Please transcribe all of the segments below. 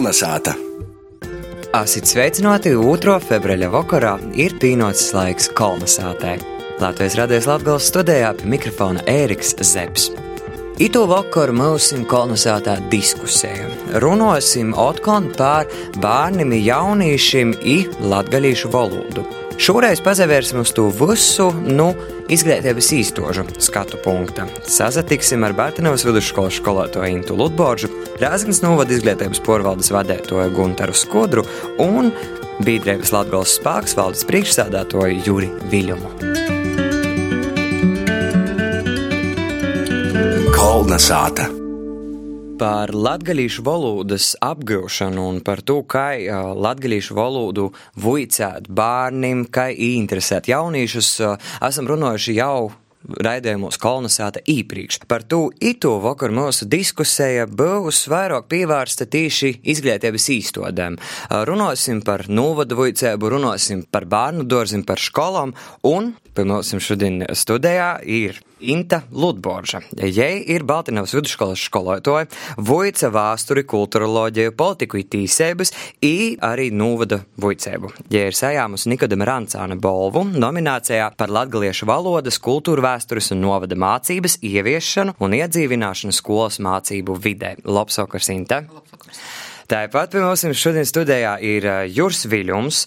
Kalnasāta! Asit sveicināti 2. februāra vakarā ir pīnots laiks Kalnasātē. Latvijas radies Latvijas studijā pie mikrofona Ēriks Zepes. Ito vakaru mūsim kolonizētā diskusija. Runāsim otkon par bērniem, jauniešiem un latgalīšu valodu. Šoreiz pazavērsim uz to visu, nu, izglītības īstožu skatu punkta. Sazatiksim ar Bērtanovas vidusskolas skolotāju Intu Lutboržu, Rāzgans novada izglītības porvaldes vadētoju Guntaru Skudru un Bīdrēvis Latgals spāks valdes priekšsādātoju Juri Viļumu. Kolnasāta! Par latgadījušu valodas apgūšanu un par to, kā latgadījušu valodu vuicēt bērniem, kā interesēt jauniešus, esam runājuši jau raidījumos kolonizēta īpriekš. Par to itu vakar mūsu diskusija būs vairāk pievērsta tieši izglītības īstodēm. Runāsim par novadu vicēbu, runāsim par bērnu dārziem, par skolām un pie mums šodien studijā ir Inta Ludborža. Jai ir Baltiņas vidusskolas skolotāja, voica vēsturi, kulturoloģiju, politiku ītīsēbas, i arī nūvada voicēbu. Jai ir sajāmusi Nikodama Rancāna balvu nominācijā par latgaliešu valodas, kultūra vēstures un novada mācības ieviešanu un iedzīvināšanu skolas mācību vidē. Labsokars, Inta! Labsokars. Tāpat pie mums šodien studijā ir Juris Viļums,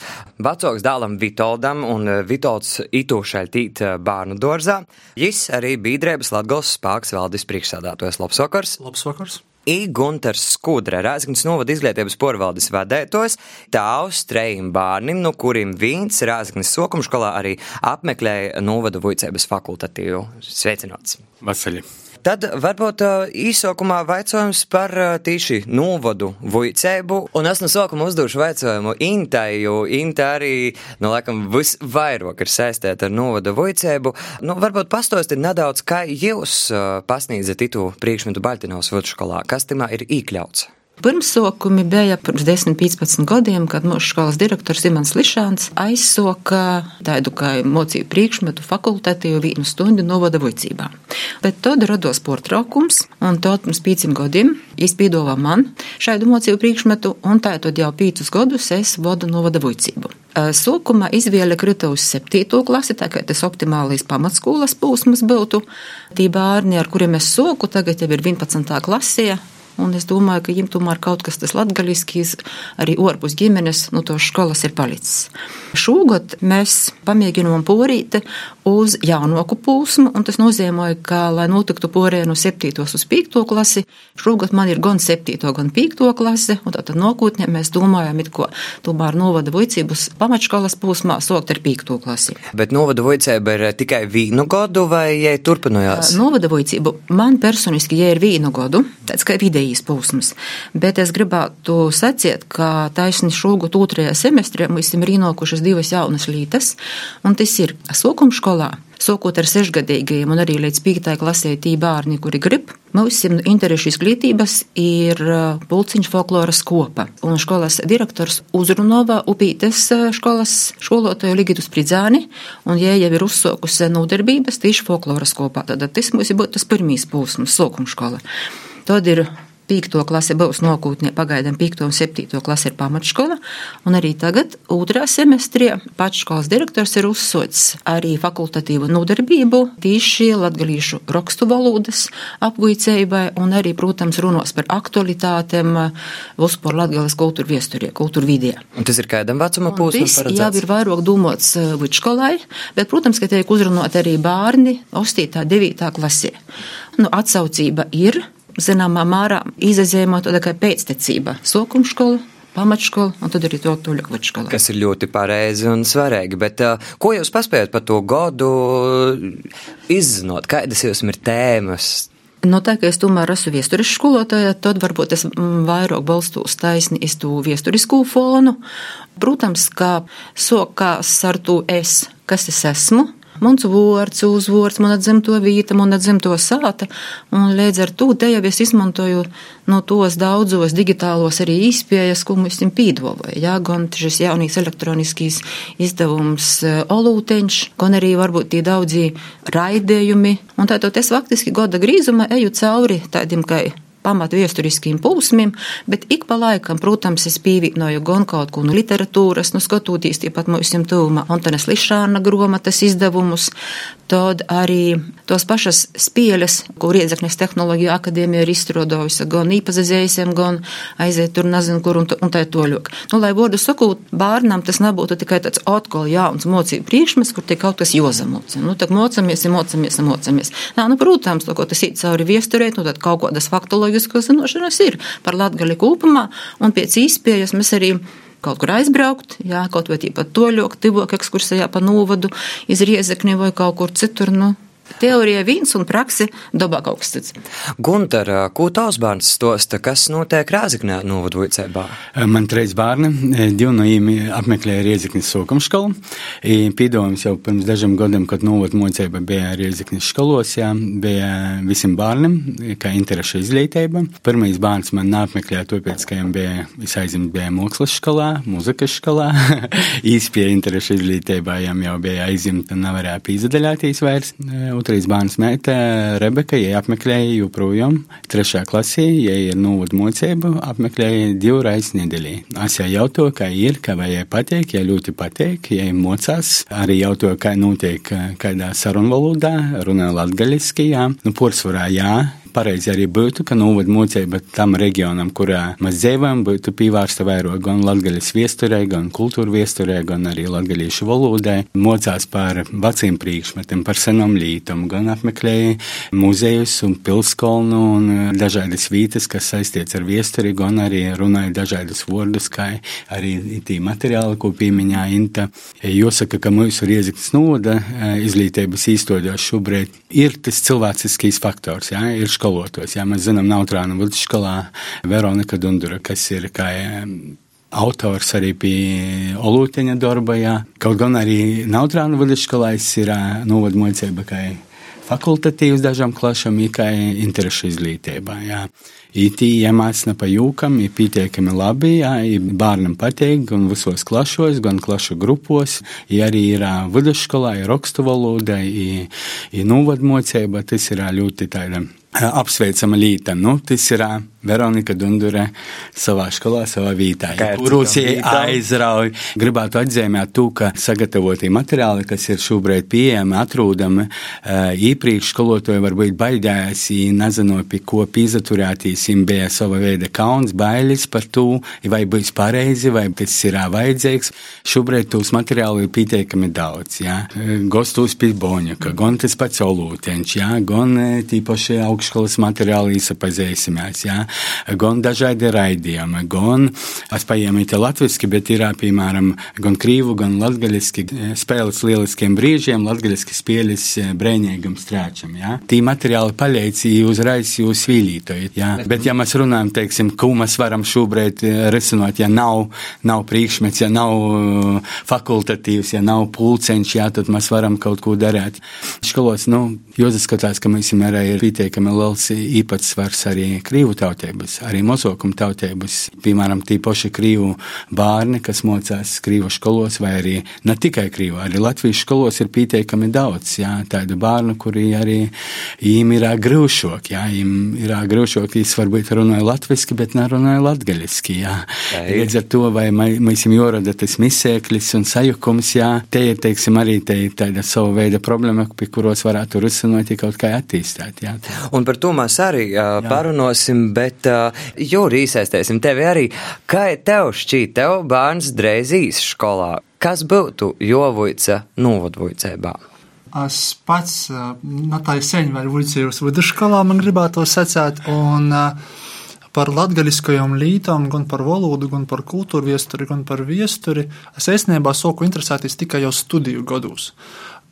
vecāks dēlam Vitoldam un Vitolds Itūšai tīt bērnu dārzā. Jis arī bija Drēbas Latgals spāks valdes priekšsādātojas. Labs vakars! Labs vakars! I Gunters Skudra, Rēzgans novada izglītības porvaldes vadētos, tāvs trejiem bērniem, no kuriem viens Rēzgans sokumškolā arī apmeklēja novada vuicības fakultatīvu. Sveicināts! Vasaļi! Tad varbūt īsākumā vaicājums par tīši novadu vuicēbu, un es no sākuma uzdošu vaicojumu Intai, jo Inta arī, nu, laikam, visvairāk ir saistīta ar novadu vuicēbu. Nu, varbūt pastosti nedaudz, kā jūs pasniedzat itu priekšmetu Baltinovas vidusskolā, kas timā ir iekļauts. Pirmsākumi bija pirms 10, 15 gadiem, kad mūsu skolas direktors Imants Lišāns aizsoka tādu kā mocību priekšmetu fakultatīvu vienu stundu novada vicībā. Bet tad rados portraukums, un tad pirms pieciem gadiem izpīdovā man šādu mocību priekšmetu, un tā tad jau piecus gadus es vadu novada vicību. Sākumā izvēle krita uz 7. klasi, tā kā tas optimālais pamatskolas posms būtu. Tī bērni, ar kuriem es soku, tagad jau ir 11. klasē, Un es domāju, ka viņam tomēr kaut kas tas latgaliskīs, arī ārpus ģimenes, no nu, to skolas ir palicis. Šogad mēs pamēģinām porīt uz jaunāku posmu, un tas nozīmē, ka, lai notiktu porē no 7. uz 5. klasi, šogad man ir gan 7. gan 5. klase, un tātad nākotnē mēs domājam, it ko tomēr novada vicības pamatškolas posmā sokt ar 5. klasi. Bet novada vicība ir tikai vienu gadu vai jai turpinājās? Novada vicība man personiski, ja ir vienu gadu, tāds kā vidē vidējīs posms. Bet es gribētu sacīt, ka taisni šogad otrajā semestrē mēs esam rīnokušas divas jaunas lītas, un tas ir sokumskolā. Sākot ar sešgadīgajiem un arī līdz piektajai klasē tī bērni, kuri grib. Mums interešu izglītības ir uh, pulciņš folkloras kopa. Un skolas direktors uzrunova upītes uh, skolas skolotāju Ligitu Spridzāni, un jie jau ir uzsākusi nodarbības tieši folkloras kopā. Tad tas mums būtu tas pirmīs posms, sākumškola. Tad ir Pīkto klase būs nokūtnē, pagaidām pīkto un septīto klase ir pamatškola, un arī tagad, otrā semestrī, pats skolas direktors ir uzsots arī fakultatīvu nodarbību tīši latgalīšu rakstu valodas apguicējubai, un arī, protams, runos par aktualitātēm vispār latgales kultūra viesturē, kultūra vidē. Un tas ir kādam vecuma posmam paredzēts? Jā, ir vairāk domāts uh, vidškolai, bet, protams, ka tiek uzrunāt arī bērni 8. 9. klasē. Nu, atsaucība ir, zināmā mērā izazēmo tāda kā pēctecība sokumškola. Pamatškola, un tad arī to tuļu skola. Kas ir ļoti pareizi un svarīgi. Bet, uh, ko jūs paspējat par to gadu izzinot? Kādas jums ir tēmas? No nu, tā, ka es tomēr esmu vēstures skolotāja, tad varbūt es mm, vairāk balstos taisni iz to vēsturisko fonu. Protams, kā sokās ar to es, kas es esmu, Mans vārds, uzvārds, mana dzimto vīta, mana dzimto sāta, un līdz ar to te jau es izmantoju no tos daudzos digitālos arī izpējas, ko mums ir pīdvoja, jā, gan šis jaunīs elektroniskīs izdevums e, Olūteņš, gan arī varbūt tie daudzi raidējumi, un tātad es faktiski goda grīzuma eju cauri tādiem, kā pamat viesturiskiem pūsmiem, bet ik pa laikam, protams, es pīvīnoju gan kaut ko no literatūras, nu skatoties tiepat mūsu tuvumā Antanas Lišāna gromatas izdevumus, tad arī tos pašas spieļas, ko Riedzeknes tehnoloģija akadēmija ir izstrādājusi, gan īpazazējusiem, gan aiziet tur nezinu kur un, un tā toļok. Nu, lai vārdu sakot, bērnam tas nebūtu tikai tāds atkal jauns mocību priekšmets, kur tiek kaut kas jozamots. Nu, tad mocamies, mocamies, mocamies. Nā, nu, protams, to, ko tas ir cauri viesturēt, nu, tad kaut kādas faktoloģiskas zinošanas ir par latgali kopumā, un pēc īspējas mēs arī kaut kur aizbraukt, jā, kaut vai pat toļok, tivok ekskursijā pa novadu, iz Riezekni vai kaut kur citur, nu, Teorija viens un praksi dabā kaut kas cits. Gunter, ko tavs bērns stosta, kas notiek Rēzaknē novadvojcībā? Man trīs bērni, divi no viņiem apmeklēja Riezaknis sokam skolu. Pīdojums jau pirms dažiem gadiem, kad novadvojcība bija Riezaknis skolos, jā, bija visiem bērniem, kā interešu izglītība. Pirmais bērns man neapmeklēja tāpēc, ka viņam bija, es aizim bija mākslas skolā, muzikas skolā. Īspēja interešu izglītībā, viņam jau bija aizimta nevarēja pīzadaļāties vairs otrais bērns meita Rebeka, ja apmeklēja joprojām trešā klasē, ja ir novada mocība, apmeklēja divreiz nedēļā. Es jau jautāju, kā ir, kā vai jai patīk, ja ļoti patīk, ja mocās, arī jautāju, kā notiek kādā sarunvalodā, runā latgaļiski, jā, nu, porcelānā jā pareizi arī būtu, ka novada mocība tam reģionam, kurā mēs dzīvojam, būtu pievērsta vairāk gan latgaļas viesturē, gan kultūra viesturē, gan arī latgaļiešu valodai. Mocās par veciem priekšmetiem, par senam lītam, gan apmeklēja muzejus un pilskolnu un dažādas vietas, kas saistīts ar viesturi, gan arī runāja dažādus vārdus, kā arī tī materiāli, ko piemiņā Inta. Jāsaka, ka mūsu rieziktas novada izglītības īstoļos šobrīd ir tas cilvēciskīs faktors, jā, ir skolotos. Jā, mēs zinām, Nautrāna vidusskolā Veronika Dundura, kas ir kā autors arī pie Olūteņa darba, jā. Kaut gan arī Nautrāna vidusskolā ir novadmocība, kā fakultatīvs dažām klašam, kā interešu izglītībā, jā. Itī iemācina pa jūkam, ir pietiekami labi, jā, bērnam patīk, gan visos klašos, gan klašu grupos, ja arī ir vidusskolā, ir rakstu valoda, ir novadmocība, tas ir ļoti tāda apsveicama lieta. Nu, tas ir Veronika Dundure savā skolā, savā vītā. Kurus aizrauj. Gribētu atzīmēt to, ka sagatavotie materiāli, kas ir šobrīd pieejami, atrodami, iepriekš skolotāji varbūt baidījās, nezinot, pie ko pīzaturētīs, viņiem bija sava veida kauns, bailes par to, vai būs pareizi, vai tas ir vajadzīgs. Šobrīd tos materiāli ir pietiekami daudz, jā. Gostus pie Boņaka, gan tas pats olūteņš, jā, gan tīpaši augšskolas materiāli izsapazīsimies, jā gan dažādi raidījumi, gan es paņēmu te latviski, bet ir, piemēram, gan krīvu, gan latgaļiski spēles lieliskiem brīžiem, latgaļiski spēles brēņīgam strāčam, jā. Tī materiāli palīdz uzreiz jūs vīlītojat, jā. Bet, ja mēs runājam, teiksim, ko mēs varam šobrīd risināt, ja nav, nav priekšmets, ja nav fakultatīvs, ja nav pulceņš, jā, tad mēs varam kaut ko darīt. Skolos, nu, jūs skatās, ka mēs ir pietiekami liels īpatsvars arī krīvu tautības, arī mozokumu tautības, piemēram, tīpaši krīvu bērni, kas mocās krīvu skolos, vai arī ne tikai krīvu, arī latviešu skolos ir pietiekami daudz, jā, tādu bērnu, kuri arī viņiem ir grūšok, jā, viņiem ir grūšok, viņas varbūt runāja latviski, bet nerunāja latgaļiski. Līdz ar to, vai mēs jums jorada tas misēklis un sajukums, jā, te ir, teiksim, arī te ir tāda sava veida problēma, pie kuros varētu risināt kaut kā attīstīt. Un par to mēs arī uh, parunāsim, bet uh, jūri iesaistēsim tevi arī. Kā tev šķiet, tev bērns dreizīs skolā? Kas būtu jovuica novadvuicībā? Es pats no tā sen vēl vuicījos vidusskolā, man gribētu sacēt, un par latgaliskajām lītām, gan par valodu, gan par kultūru viesturi, gan par viesturi, es esnībā soku interesēties tikai jau studiju gados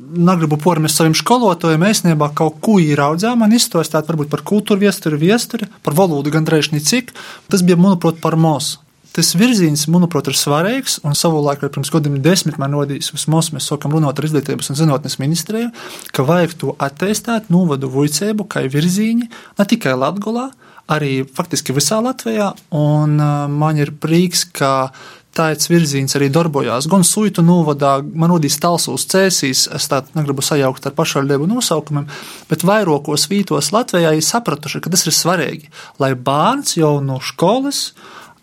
negribu pormest saviem skolotājiem, īstenībā kaut ko ieraudzījām, man izstāstīt varbūt par kultūru viesturi, viesturi, par valodu gandrīz necik. Tas bija, manuprāt, par mūsu. Tas virziens, manuprāt, ir svarīgs, un savulaik, pirms gadiem desmit man rodīs, vismaz mēs sākam runāt ar izglītības un zinātnes ministriju, ka vajag to attīstīt, novadu vicēbu, kā virzieni, ne tikai Latgolā, arī faktiski visā Latvijā, un uh, man ir prieks, ka tāds virziens arī darbojās. Gan Suitu novadā, man rodīs Talsūs cēsīs, es tā negribu sajaukt ar pašvaldību nosaukumiem, bet vairākos vītos Latvijā ir sapratuši, ka tas ir svarīgi, lai bērns jau no skolas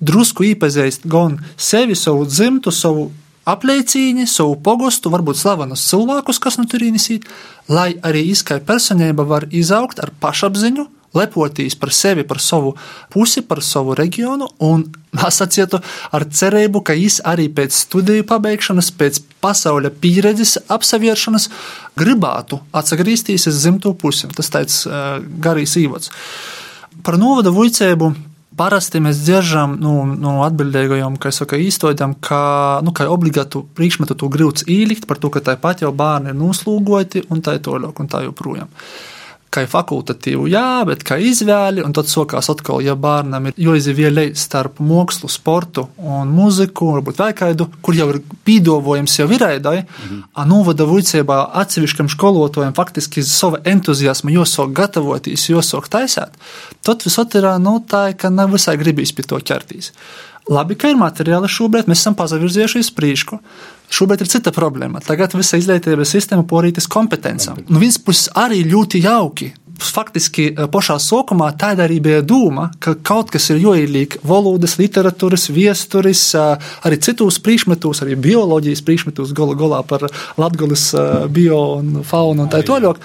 drusku iepazīst gan sevi, savu dzimtu, savu apliecīņu, savu pogostu, varbūt slavenus cilvēkus, kas no turienes ir, lai arī izskai personība var izaugt ar pašapziņu, lepotīs par sevi, par savu pusi, par savu reģionu, un sacietu ar cerību, ka viņš arī pēc studiju pabeigšanas, pēc pasaules pieredzes apsevēršanas gribētu atgriezties uz zimto pusi. Tas tāds uh, garīgs īvads. Par novada vuicēbu parasti mēs dzirdam nu, no atbildīgajiem, ka saka, īstenojam, ka, nu, obligātu priekšmetu to grūts īlikt par to, ka tāpat jau bērni ir noslūgoti tā un tā joprojām kā fakultatīvu, jā, bet kā izvēli, un tad sākās atkal, ja bērnam ir jāizvēlē starp mākslu, sportu un mūziku, varbūt vēl kādu, kur jau ir pīdovojums jau ir ēdai, mhm. novada vicībā atsevišķam skolotājam faktiski sava entuziasma jāsāk gatavoties, jāsāk taisēt, tad visot ir, nu, tā, ka nav visai gribīs pie to ķertīs. Labi, ka ir materiāli šobrīd, mēs esam pazavirzījušies priekšu. Šobrīd ir cita problēma. Tagad visa izglītības sistēma porītas kompetencām. No nu, vienas puses arī ļoti jauki. Faktiski eh, pašā sākumā tāda arī bija doma, ka kaut kas ir joīlīgi valodas, literatūras, viesturis, eh, arī citos priekšmetos, arī bioloģijas priekšmetos, galu galā par latgulis eh, bio un faunu un tā tālāk.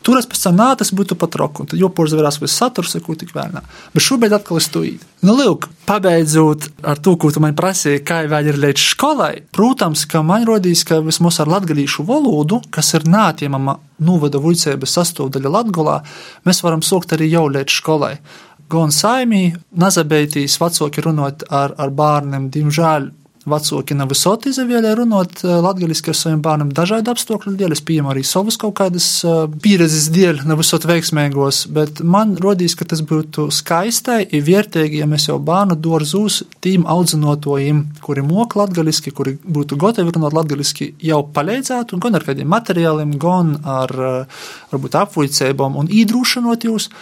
Tur es pēc tam nā, tas būtu pat roku, un tad joprojām viss saturs, ko tik vēlnā. Bet šobrīd atkal es to īdu. Nu, lūk, pabeidzot ar to, ko tu man prasīji, kā vēl ir līdz skolai, protams, ka man rodīs, ka vismaz ar latgalīšu valodu, kas ir nātiemama novada vuicēbas sastāvdaļa Latgolā, mēs varam sūkt arī jau līdz skolai. Gan saimī, nazabeitīs vecāki runāt ar, ar bērniem, diemžēl Vecāki nav visoti izvēlējušies runāt eh, latviešu ar saviem bērniem dažādu apstākļu dēļ. Es pieņemu arī savas kaut kādas eh, pieredzes dēļ, nav visot veiksmīgos, bet man rodīs, ka tas būtu skaistai un vērtīgi, ja mēs jau bērnu dārzūs tīm audzinotojiem, kuri moka latviešu, kuri būtu gatavi runāt latviešu, jau palīdzētu, gan ar kādiem materiāliem, gan ar eh, varbūt apvuicībām un īdrūšanot jūs.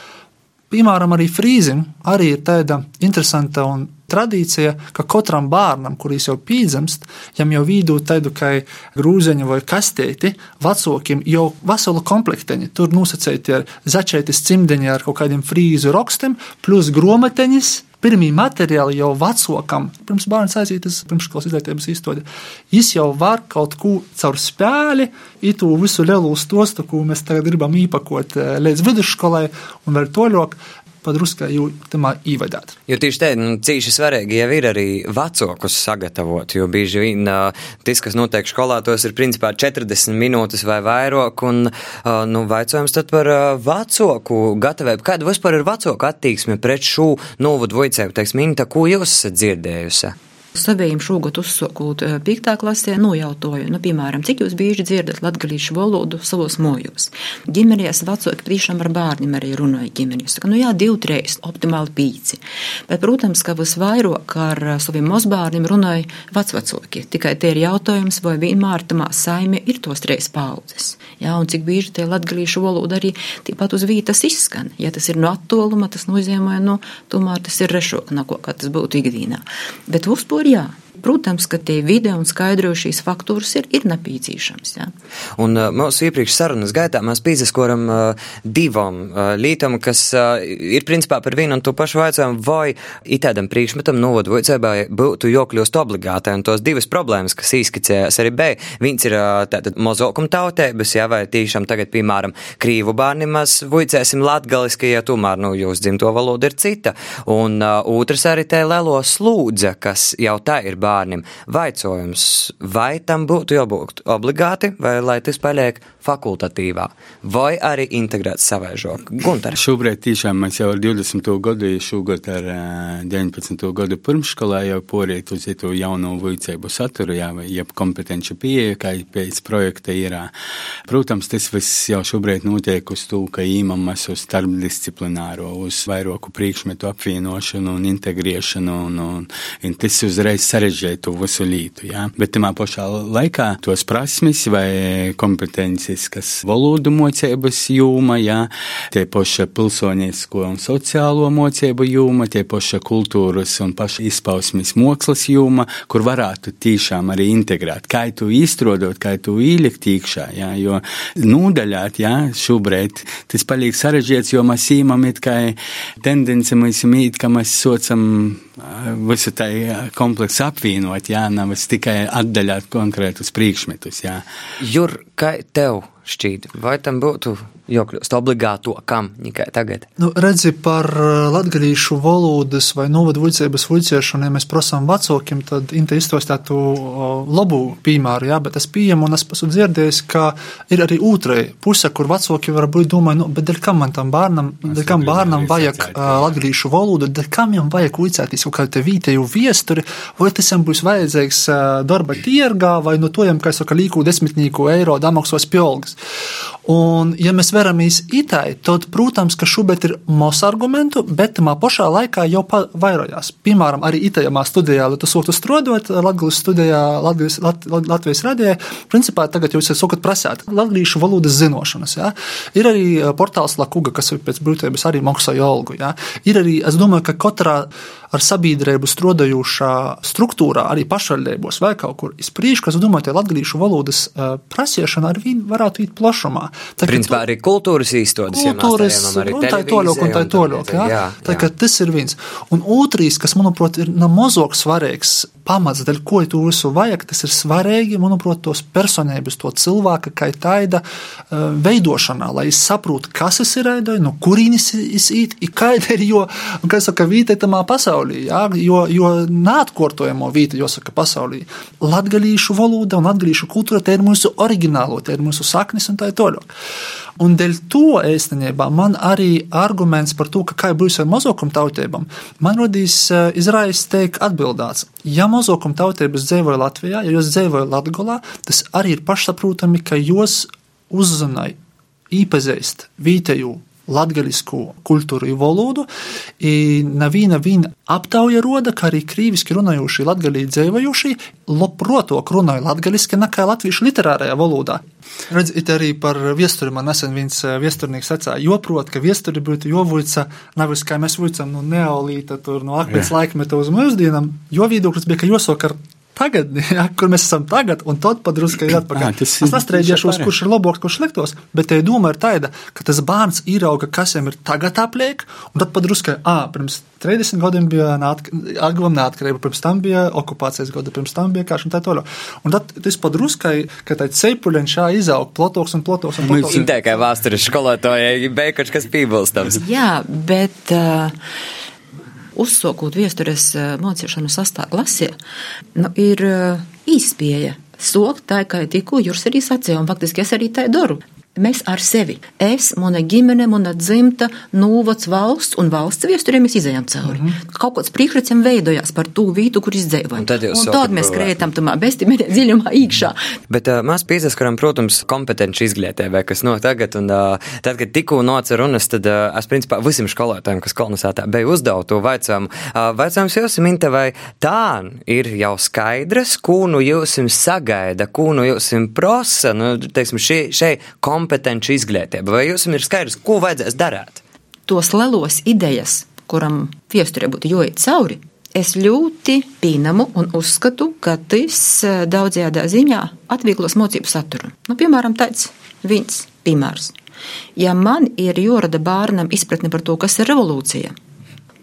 Piemēram, arī frīzim arī ir tāda interesanta un tradīcija, ka katram bērnam, kurš jau pīdzimst, jam jau vidū tādu kā grūzeņu vai kastēti, vecākiem jau veselu komplekteņu. Tur nosacīti ar začētis cimdeņi ar kaut kādiem frīzu rakstiem, plus gromateņas, pirmie materiāli jau vecākam, pirms bērns aiziet uz pirmsskolas izglītības izstādi, viņš jau var kaut ko caur spēli, itu visu lielu stostu, ko mēs tagad gribam īpakot eh, līdz vidusskolai un vēl toļok padruskai jau tamā īvadāt. Jo tieši te, nu, cīši svarīgi jau ir arī vecākus sagatavot, jo bieži vien tas, kas notiek skolā, tos ir principā 40 minūtes vai vairāk, un, nu, vaicājums tad par vecāku gatavību. Kāda vispār ir vecāku attieksme pret šo novodu voicēju, teiksim, Inta, ko jūs esat dzirdējusi? Savējiem šogad uzsākot 5. klasē, nojautāju, nu, piemēram, cik jūs bieži dzirdat latgalīšu valodu savos mojos. Ģimenēs vecāki tiešām ar bērniem arī runāja ģimenēs. Saka, nu jā, divi, trīs, optimāli pīci. Bet, protams, ka visvairāk ar saviem mazbērniem runāja vecvecāki. Tikai te ir jautājums, vai vienmēr tamā saime ir tos trīs paudzes. Jā, un cik bieži tie latgalīšu valoda arī tāpat uz vītas izskan. Ja tas ir no attoluma, tas nozīmē, nu, tomēr tas ir rešok, kā tas būtu ikdienā. Bet uzpūr jā. Protams, ka tie video un skaidrojušīs faktūras ir, ir nepieciešams. Ja. Un uh, mūsu iepriekš sarunas gaitā mēs pīzeskoram uh, divam uh, lītam, kas uh, ir principā par vienu un to pašu vajadzējumu, vai itādam priekšmetam novodu vajadzībā būtu jokļūst obligātai. Un tos divas problēmas, kas īskicējās arī B, viens ir uh, tātad mozokuma tautēbas, jā, vai tīšām tagad, piemēram, krīvu bērni mēs vujcēsim latgaliski, ja tomēr, nu, jūs dzimto valoda ir cita. Un uh, otrs arī te lelo slūdze, kas jau tā ir bērni bērniem. Vaicojums, vai tam būtu jābūt obligāti, vai lai tas paliek fakultatīvā, vai arī integrēts savaižok? Gunter. Šobrīd tiešām mēs jau ar 20. gadu, šogad ar 19. gadu pirmškolā jau porīt uz to jauno vicēbu saturu, jā, jeb kompetenci pieeja, kā pēc projekta ir. Protams, tas viss jau šobrīd notiek uz to, ka īmam mēs uz starpdisciplināro, uz vairāku priekšmetu apvienošanu un integrēšanu, un, un, un tas uzreiz sarežģīja to visu lītu. Jā. Bet tajā pašā laikā tos prasmes vai kompetences, kas valodu mocības jūma, jā, tie paša pilsonisko un sociālo mocību jūma, tie paša kultūras un paša izpausmes mākslas jūma, kur varētu tiešām arī integrēt, kā tu izstrādāt, kā tu ielikt iekšā, jā, jo nūdaļāt, jā, šobrīd tas paliek sarežģīts, jo mēs īmam it kā tendence mēs mīt, ka mēs socam visu tai kompleksu apvienot, jā, nevis tikai atdaļāt konkrētus priekšmetus, jā. Jur, kā tev šķiet, vai tam būtu jākļūst obligāto kam tikai tagad. Nu, redzi, par uh, latgadījušu valodas vai novadu vuicības vuiciešanu, ja mēs prasām vecākiem, tad inte izstāstītu uh, labu piemēru, jā, bet es pieņemu un es esmu dzirdējis, ka ir arī otrai puse, kur vecāki varbūt domā, nu, bet dēļ kam man tam bērnam, dēļ kam bērnam vajag uh, latgadījušu valodu, dēļ kam viņam vajag vuicēties kaut kādu vītēju viesturi, vai tas viņam būs vajadzīgs darba tirgā, vai no to jam, kā saka, līku desmitnīku eiro damaksos piolgas. Un, ja mēs veramies itai, tad, protams, ka šobrīd ir mos argumentu, bet tamā pašā laikā jau vairojās. Piemēram, arī itajamā studijā, lai tu sūtu strodot Latvijas studijā, Latvijas, Lat, Latvijas radijā, principā tagad jūs esat prasēt latviešu valodas zinošanas. Ja? Ir arī portāls Lakuga, kas ir pēc brūtības arī maksāja algu. Ja? Ir arī, es domāju, ka katrā ar sabiedrību strādājošā struktūrā, arī pašvaldībos vai kaut kur izpriekš, kas domā, ka latviešu valodas prasiešana ar viņu varētu iet plašumā. Tā, Principā arī kultūras īstotas, kultūras, un tā toļok, un tā toļok, jā. jā, tā, jā. tas ir viens. Un otrīs, kas, manuprāt, ir namazok svarīgs pamats, dēļ ko tu visu vajag, tas ir svarīgi, manuprāt, tos personības, to cilvēka, kā taida veidošanā, lai es saprotu, kas es ir aidai, no kurīnis es īt, kāda ir, jo, kā es saku, vīte tamā pasaulī, jā, jo, jo neatkortojamo vīte, jāsaka, pasaulī. Latgalīšu valoda un latgalīšu kultūra, tā ir mūsu oriģinālo, tā ir mūsu saknis un tā toļok. Un dēļ to īstenībā man arī arguments par to, ka kā būs ar mazākumu tautībām, man rodīs izraisa teikt atbildāts. Ja mazākumu tautības dzīvoja Latvijā, ja jūs dzīvoja Latgolā, tas arī ir pašsaprotami, ka jūs uzzināja, īpazīst vietēju latgaļisku kultūru un valodu. Neviena viņa aptauja roda, ka arī krīviski runājošie latgaļī dzīvojušie labprotāk runāja latgaļiski nekā latviešu literārajā valodā. Redz, it arī par viesturi man nesen viens viesturnieks sacīja, joprot, ka viesturi būtu jovuica, nevis kā mēs vuicam no neolīta, tur no akmens laikmeta uz mūsdienam, jo viedoklis bija, ka josok ar tagadni, ja, kur mēs esam tagad, un tad padrusku ir atpakaļ. Jā, es nestrēģēšos, kurš ir labāks, kurš sliktos, bet te doma ir tāda, ka tas bērns īrauga, kas viņam ir tagad apliek, un tad padrusku, ah, pirms 30 gadiem bija Agvam neatkarība, pirms tam bija okupācijas gada, pirms tam bija karš un tā tālāk. Un tad tas padruskai, ka tā cepuļiņš šā izaug plotoks un plotoks un plotoks. Mums tikai vēstures skolotājai beikačs, kas pībalstams. Jā, bet. Uh, uzsākot viestures eh, mocīšanu sastāvā nu, ir eh, īspēja. Sokt tā, kā tikko Juris arī sacīja, un faktiski es arī tā daru. Mēs ar sevi, es, mana ģimene, mana dzimta, nūvats valsts un valsts viesturiem mēs izējām cauri. Mm -hmm. Kaut kāds priekšrats jau veidojās par to vietu, kur izdzīvojam. Tad, tad mēs krētam tamā bestimērē dziļumā iekšā. Bet uh, mēs piesaskaram, protams, kompetenci izglītībai, kas no tagad, un uh, tad, kad tikko noca runas, tad uh, es principā visiem skolotājiem, kas kolonizētā bija uzdevu to vaicām, uh, vaicājums jūs, Minte, vai tā ir jau skaidrs, ko nu jūs sagaida, ko nu jūs prasa, nu, teiksim, šī, šī kompetenci kompetenci izglītība, vai jums ir skaidrs, ko vajadzēs darīt? Tos lielos idejas, kuram viesturē būtu jāiet cauri, es ļoti pieņemu un uzskatu, ka tas eh, daudzajā ziņā atvieglos mocību saturu. Nu, piemēram, tāds viens piemērs. Ja man ir jārada bērnam izpratne par to, kas ir revolūcija,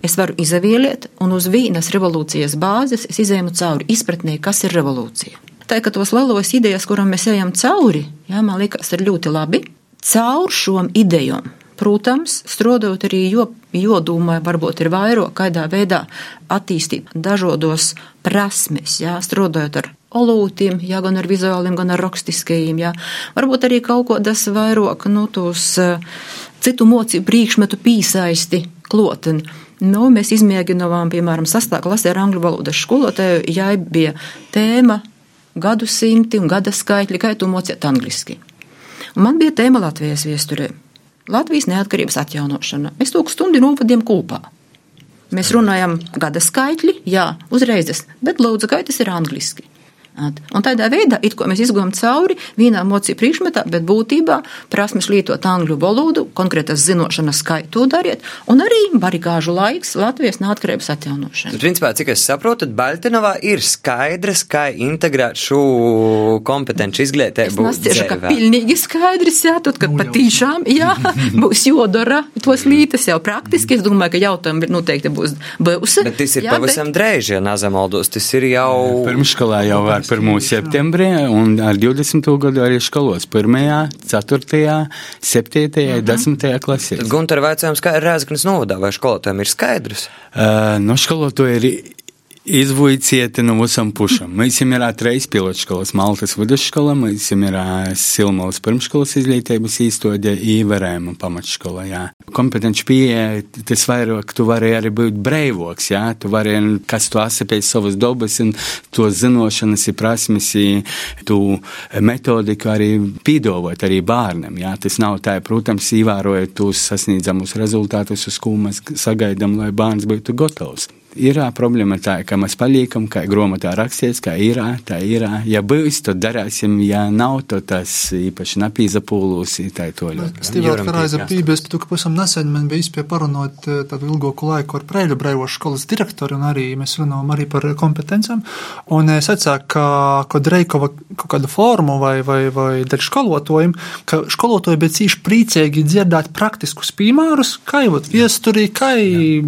es varu izavieliet, un uz vienas revolūcijas bāzes es izēmu cauri izpratnē, kas ir revolūcija. Tā tos lielos idejas, kuram mēs ejam cauri, jā, man liekas, ir ļoti labi. Caur šom idejām, protams, strādājot arī, jo, jo domāju, varbūt ir vairāk, kādā veidā attīstīt dažādos prasmes, jā, strādājot ar olūtiem, jā, gan ar vizuāliem, gan ar rakstiskajiem, jā. Varbūt arī kaut ko tas vairāk, nu, tos uh, citu mocību priekšmetu pīsaisti kloteni. Nu, mēs izmēģinājām, piemēram, sastāvā klasē ar angļu valodas skolotāju, ja bija tēma gadsimti un gada skaitļi, kā tu mocēt angliski. Un man bija tēma Latvijas viesturē - Latvijas neatkarības atjaunošana. Mēs to stundu novadījām kopā. Mēs runājam gada skaitļi, jā, uzreiz, bet lūdzu, gaitas ir angliski. Un tādā veidā mēs izgājām cauri vienā mocību priekšmetā, bet būtībā prasmes lietot angļu valodu, konkrētas zināšanas skaitu dariet, un arī barikāžu laiks Latvijas neatkarības atjaunošanai. Principā, cik es saprotu, tad Baltinovā ir skaidrs, kā integrēt šo kompetenci izglītību. Tas tieši kā pilnīgi skaidrs, jā, tad, kad patīšām, jā, būs jodara tos lītas jau praktiski, es domāju, ka jautājumi noteikti būs būs. Bet tas ir jā, pavisam bet... drēži, ja nazamaldos, tas ir jau. Pirmškolā jau var 1. septembrī, un ar 20. gadu arī skolos 1., 4., 7., 10. klasē. Gunter, vaicājums, kā ir Rēzaknis novadā, vai skolotājiem ir skaidrs? Uh, no skolotāja ir Izvuicieti no visam pušam. Mēs esam trīs pilotškolas, Maltas vidusskola, mēs esam Silmals pirmškolas izglītības īstode, īvarējuma pamatškola, jā. Kompetenci pieeja, tas vairāk tu vari arī būt breivoks, jā, tu vari, kas tu esi pēc savas dobas un to zinošanas ir prasmes, tu metodiku arī pīdovot arī bārnam, jā. Tas nav tā, protams, īvērojot tos sasniedzamus rezultātus, uz ko mēs sagaidām, lai bērns būtu gatavs ir problēma tā, ka mēs paliekam, kā grāmatā rakstīts, kā ir, tā ir. Ja būs, tad darāsim, ja nav, tad tas īpaši napīza pūlūs, tā ir to ļoti. Stīvāt, ka raiza pības, bet tu, ka pusam nesen man bija izpie parunot tādu ilgoku laiku ar Preļu Breivošu skolas direktoru, un arī mēs runājam arī par kompetencām, un es atsāku, ka, kad Reikova kaut kādu formu vai, vai, vai daļu skolotojiem, ka skolotoji bija cīši priecīgi dzirdēt praktiskus piemērus, kā jau viesturī, kā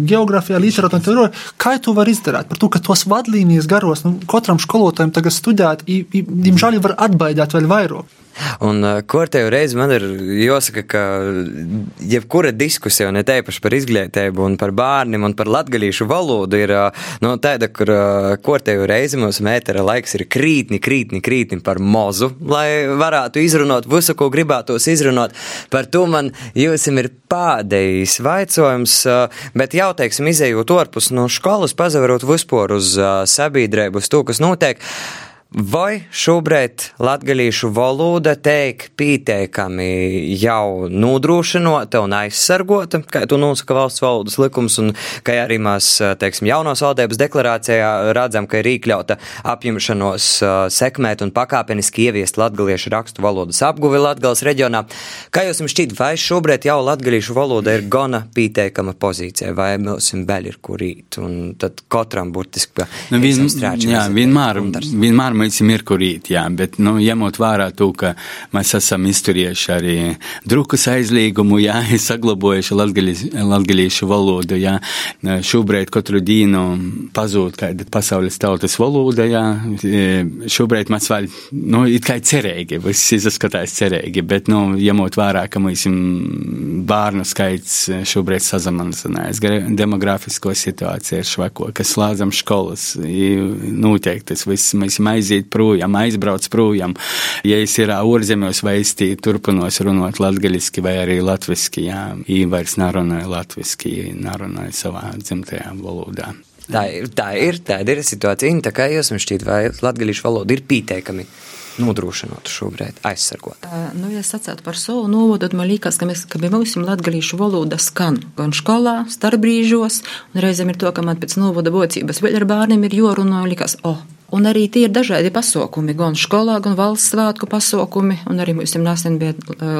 geogrāfijā, literatūrā, Kā to var izdarīt? Par to, ka tos vadlīnijas garos nu, katram skolotājam tagad studēt, diemžēl var atbaidīt vēl vairāk. Un uh, kortēju reizi man ir jāsaka, ka jebkura diskusija, ne teipaši par izglītību un par bērniem un par latgalīšu valodu, ir uh, no nu, tāda, kur uh, kortēju reizi mums mētera laiks ir krītni, krītni, krītni par mozu, lai varētu izrunāt visu, ko gribētos izrunāt. Par to man jūsim ir pādējis vaicojums, bet jau, teiksim, izējot orpus no skolas, pazavarot vispār uz sabiedrību, uz to, kas notiek. Vai šobrīd latgalīšu valoda teik pieteikami jau nodrošinota un aizsargota, kā to nosaka valsts valodas likums, un kā arī mēs, teiksim, jaunos valdības deklarācijā redzam, ka ir iekļauta apņemšanos sekmēt un pakāpeniski ieviest latgaliešu rakstu valodas apguvi Latgales reģionā. Kā jums šķiet, vai šobrīd jau latgalīšu valoda ir gana pieteikama pozīcija, vai mums vēl ir kurīt, un tad katram burtiski pa nu, vien, jā, vienmēr, vienmēr mēs esam mirkurīt, jā, bet, nu, ņemot vērā to, ka mēs esam izturieši arī drukas aizlīgumu, jā, saglabojuši latgalīšu valodu, jā, šobrīd katru dienu pazūd kāda pasaules tautas valoda, jā, šobrīd mēs vēl, nu, it kā cerīgi, viss izskatās cerīgi, bet, nu, ņemot vērā, ka mēs esam bērnu skaits šobrīd sazamanzinājis, demografisko situāciju ir švako, kas slādzam skolas, noteikti tas viss, mēs esam aiz aiziet projām, aizbrauc projām. Ja es ir ārzemēs vai es turpinos runāt latgaļiski vai arī latviski, jā, īvairs nerunāju latviski, nerunāju savā dzimtajā valodā. Tā ir, tā ir, tāda ir situācija. Tā kā jums šķiet, vai latgaļīšu valoda ir pieteikami nodrošinot šobrīd, aizsargot? Uh, nu, ja sacētu par savu novodu, tad man liekas, ka mēs, ka pie mums latgalīšu valoda skan gan skolā, starpbrīžos, un reizēm ir to, ka man pēc novoda vocības vēl ar bērniem ir jorunā, likas, o, oh, Un arī tie ir dažādi pasākumi, gan skolā, gan valsts svētku pasākumi, un arī mums nesen bija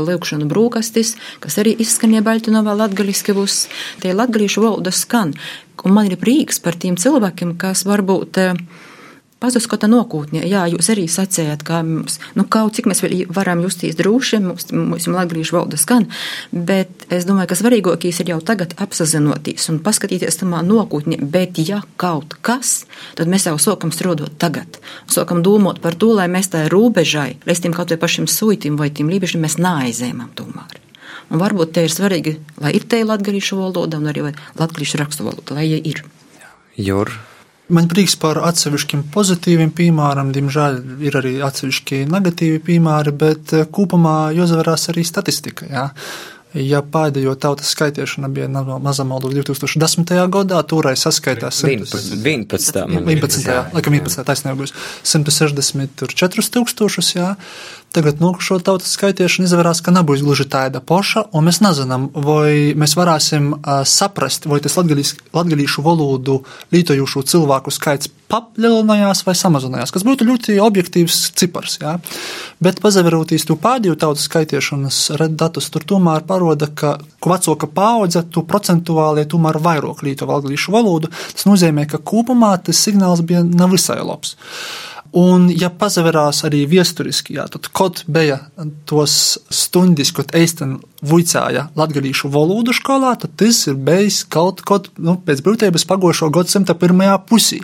lūkšana brūkastis, kas arī izskanēja Baļķinovā latgaliski būs. Tie latgalīšu valoda skan, un man ir prieks par tiem cilvēkiem, kas varbūt uh, Pazuskota nokūtņa, jā, jūs arī sacējāt, ka mums, nu, kaut cik mēs varam justies droši, mums, mums latviešu valoda skan, bet es domāju, ka svarīgākais ir jau tagad apzināties un paskatīties tamā nokūtņa, bet ja kaut kas, tad mēs jau sākam strādāt tagad, sākam domāt par to, lai mēs tā robežai, lai tiem kaut vai pašiem suitim vai tiem lībiešiem mēs neaizēmam tomēr. Un varbūt te ir svarīgi, lai ir te latviešu valoda un arī latviešu rakstu valoda, lai ja ir. Jur. Man prieks par atsevišķiem pozitīviem piemēriem, diemžēl ir arī atsevišķi negatīvi piemēri, bet eh, kopumā jāsavarās arī statistika. Jā. Ja pēdējo tautas skaitīšana bija Mazamaldu 2010. gadā, toreiz saskaitās 11. 11. 11. Jā, laikam 11. taisnība būs 164 tūkstošus, jā. Tagad nokušo tautas skaitīšana izvērās, ka nebūs gluži tāda poša, un mēs nezinām, vai mēs varēsim uh, saprast, vai tas latgalīšu valodu lītojušu cilvēku skaits papļelinājās vai samazinājās, kas būtu ļoti objektīvs cipars. Jā. Bet pazaverotīs to pēdējo tautas skaitīšanas datus, tur tomēr paroda, ka vecāka paudze tu procentuāli tomēr vairāk līto latgalīšu valodu. Tas nozīmē, ka kopumā tas signāls bija nevisai labs. Un, ja pazaverās arī viesturiski, jā, tad kaut bija tos stundis, kad eisten vuicāja latgalīšu valodu skolā, tad tas ir bijis kaut kaut nu, pēc brūtības pagošo gadsimta pirmajā pusī.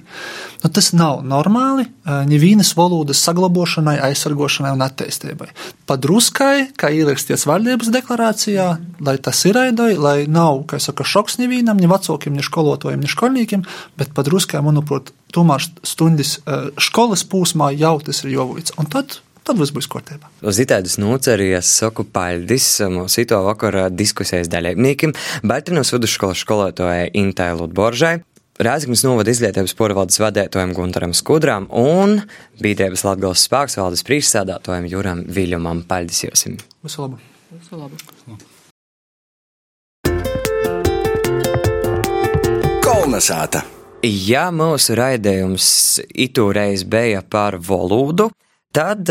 Nu, tas nav normāli nevīnas valodas saglabošanai, aizsargošanai un attīstībai. Padruskai, kā ierakstīts valdības deklarācijā, lai tas ir aidoj, lai nav, kā saka, šoks nevīnam, ne vecākiem, ne skolotājiem, ne skolniekiem, bet padruskai, manuprāt, tomēr stundas skolas posmā jau tas ir jovots. Un tad tad viss būs kārtībā. Uz itāļu nūcerijas saku paļdis mūsu ito vakara diskusijas dalībniekiem, Baltinos vidusskolas skolotājai Intai Lutboržai. Rēzaknis novada izglītības porvaldes vadētājiem Guntaram Skudram un Bīdrēbas Latgales spēks valdes priekšsēdātājiem Juram Viļumam. Paļdis josim! Visu labu! Visu labu. Kolnesāta! Ja mūsu raidījums itūreiz bija par valodu, tad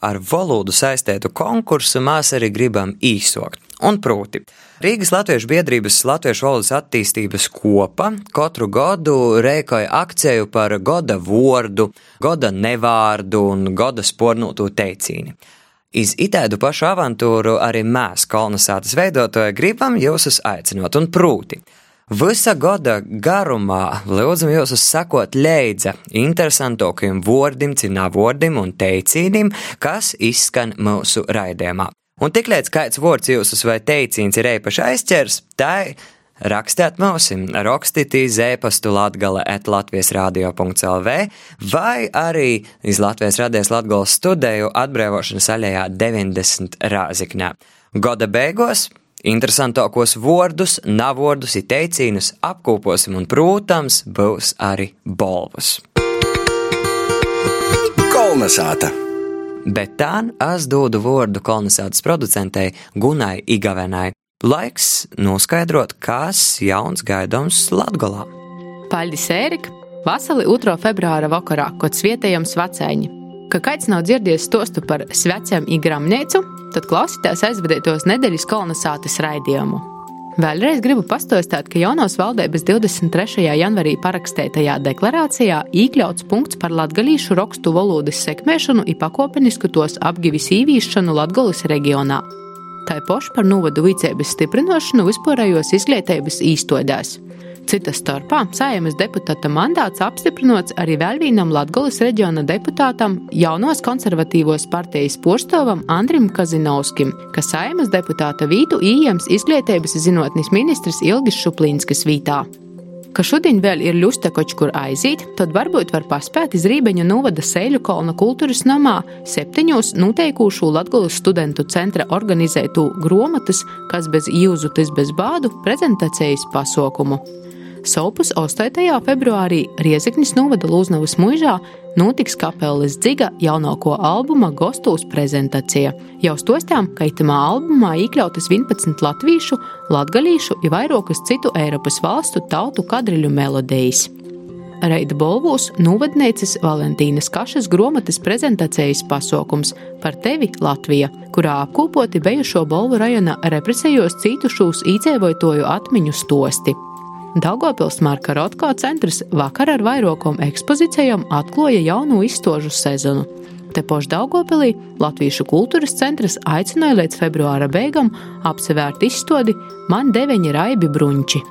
ar valodu saistētu konkursu mēs arī gribam īsokt. Un proti, Rīgas Latviešu biedrības Latviešu valodas attīstības kopa katru gadu rēkoja akciju par goda vordu, goda nevārdu un goda spornūtu teicīni. Iz itēdu pašu avantūru arī mēs, kolonizācijas veidotāji, gribam jūs aicinot un prūti. Visa gada garumā lūdzam jūs sakot leidza interesantākajiem vārdiem, cinā vārdiem un teicīniem, kas izskan mūsu raidījumā. Un tiklīdz kāds vārds jūsus vai teicīns ir īpaši aizķers, tai rakstiet mums, rakstiet e-pastu latgale at Latvijas radio.lv vai arī iz Latvijas radies Latgales studiju atbrīvošanas aļējā 90 rāziknē. Gada beigās interesantākos vārdus, navordus, teicīnus apkoposim un, protams, būs arī balvas. Kolnesāta! Bet tā es dodu vārdu kolonizācijas producentei Gunai Igavenai. Laiks noskaidrot, kas jauns gaidāms Latgolā. Paļģis Ērika vasarī 2. februāra vakarā, kad svietējam svacēņi. Ka kāds nav dzirdējis stostu par svecēm igramnīcu, tad klausītājs aizvedētos nedēļas kolonizācijas raidījumu. Vēlreiz gribu pastāstīt, ka jaunos valdības 23. janvarī parakstētajā deklarācijā iekļauts punkts par latgalīšu rakstu valodas sekmēšanu un pakāpenisku tos apgivis īvīšanu Latgolas reģionā. Tā poša par novadu vicēbas stiprināšanu vispārējos izglītības īstodēs. Cita starpā Sājumas deputāta mandāts apstiprināts arī vēl vienam Latvijas reģiona deputātam, jaunos konservatīvos partijas porstovam Andrim Kazinovskim, kas Sājumas deputāta vītu ījams izglītības zinātnes ministrs Ilgis Šuplīnskis vītā ka šodien vēl ir ļusta kaut kur aiziet, tad varbūt var paspēt iz Rībeņu novada Sēļu kolna kultūras namā septiņos noteikušu Latgulas studentu centra organizētu gromatas, kas bez jūzu, tas bez bādu prezentācijas pasaukumu. Sopus 8. februārī Riezeknis novada Lūznavas muižā notiks kapeles dziga jaunāko albuma Gostūs prezentācija. Jau stostām, ka itamā albumā iekļautas 11 latviešu, latgalīšu un vairākas citu Eiropas valstu tautu kadriļu melodijas. Reida Bolvūs novadnieces Valentīnas Kašas gromatas prezentācijas pasaukums par tevi Latvija, kurā apkopoti bijušo Bolvu rajona represējos cītušos īcēvojoju atmiņu stosti. Daugopils Marka Rotko centrs vakar ar vairākām ekspozīcijām atklāja jaunu izstožu sezonu. Te pošā Daugopilī Latviešu kultūras centrs aicināja līdz februāra beigām apsevērt izstādi Man deviņi raibi bruņči.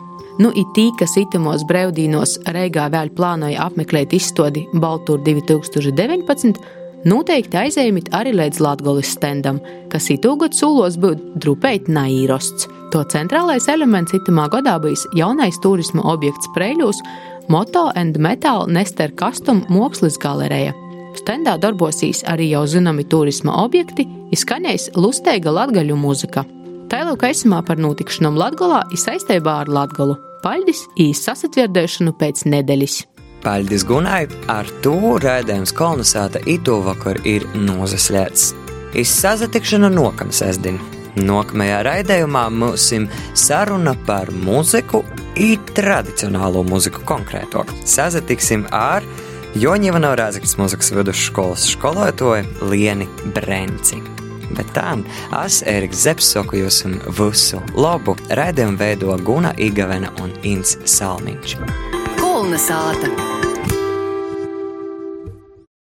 Nu, it tī, kas itamos brīvdīnos Reigā vēl plānoja apmeklēt izstādi Baltūra 2019, noteikti aizējumit arī līdz Latvijas stendam, kas itūgot sūlos būt drupēt naīrosts. To centrālais elements itamā gadā bijis jaunais turisma objekts Preļūs - Moto and Metal Nester Custom Mākslas galereja. Stendā darbosīs arī jau zināmi turisma objekti, izskanēs lusteiga latgaļu mūzika. Tālāk aizsumā par notikšanām Latgalā ir saistībā ar Latgalu. Paļģis īsts sasatvirdēšanu pēc nedēļas. Paļģis Gunai ar to rēdējums kolonizēta itu vakar ir nozaslēts. Izsazatikšana nokam sestdien. Nākamajā raidījumā mums ir saruna par mūziku, it tradicionālo mūziku konkrētāk. Sazatiksim ar Joņeva Naurāzaktas mūzikas vidusskolas skolotāju Lieni Brenci. Bet tā, es, Eriks Zepsi, saku jums visu labu. Raidījumu veido Guna Igavena un Inns Salmiņš. Kulna sāta!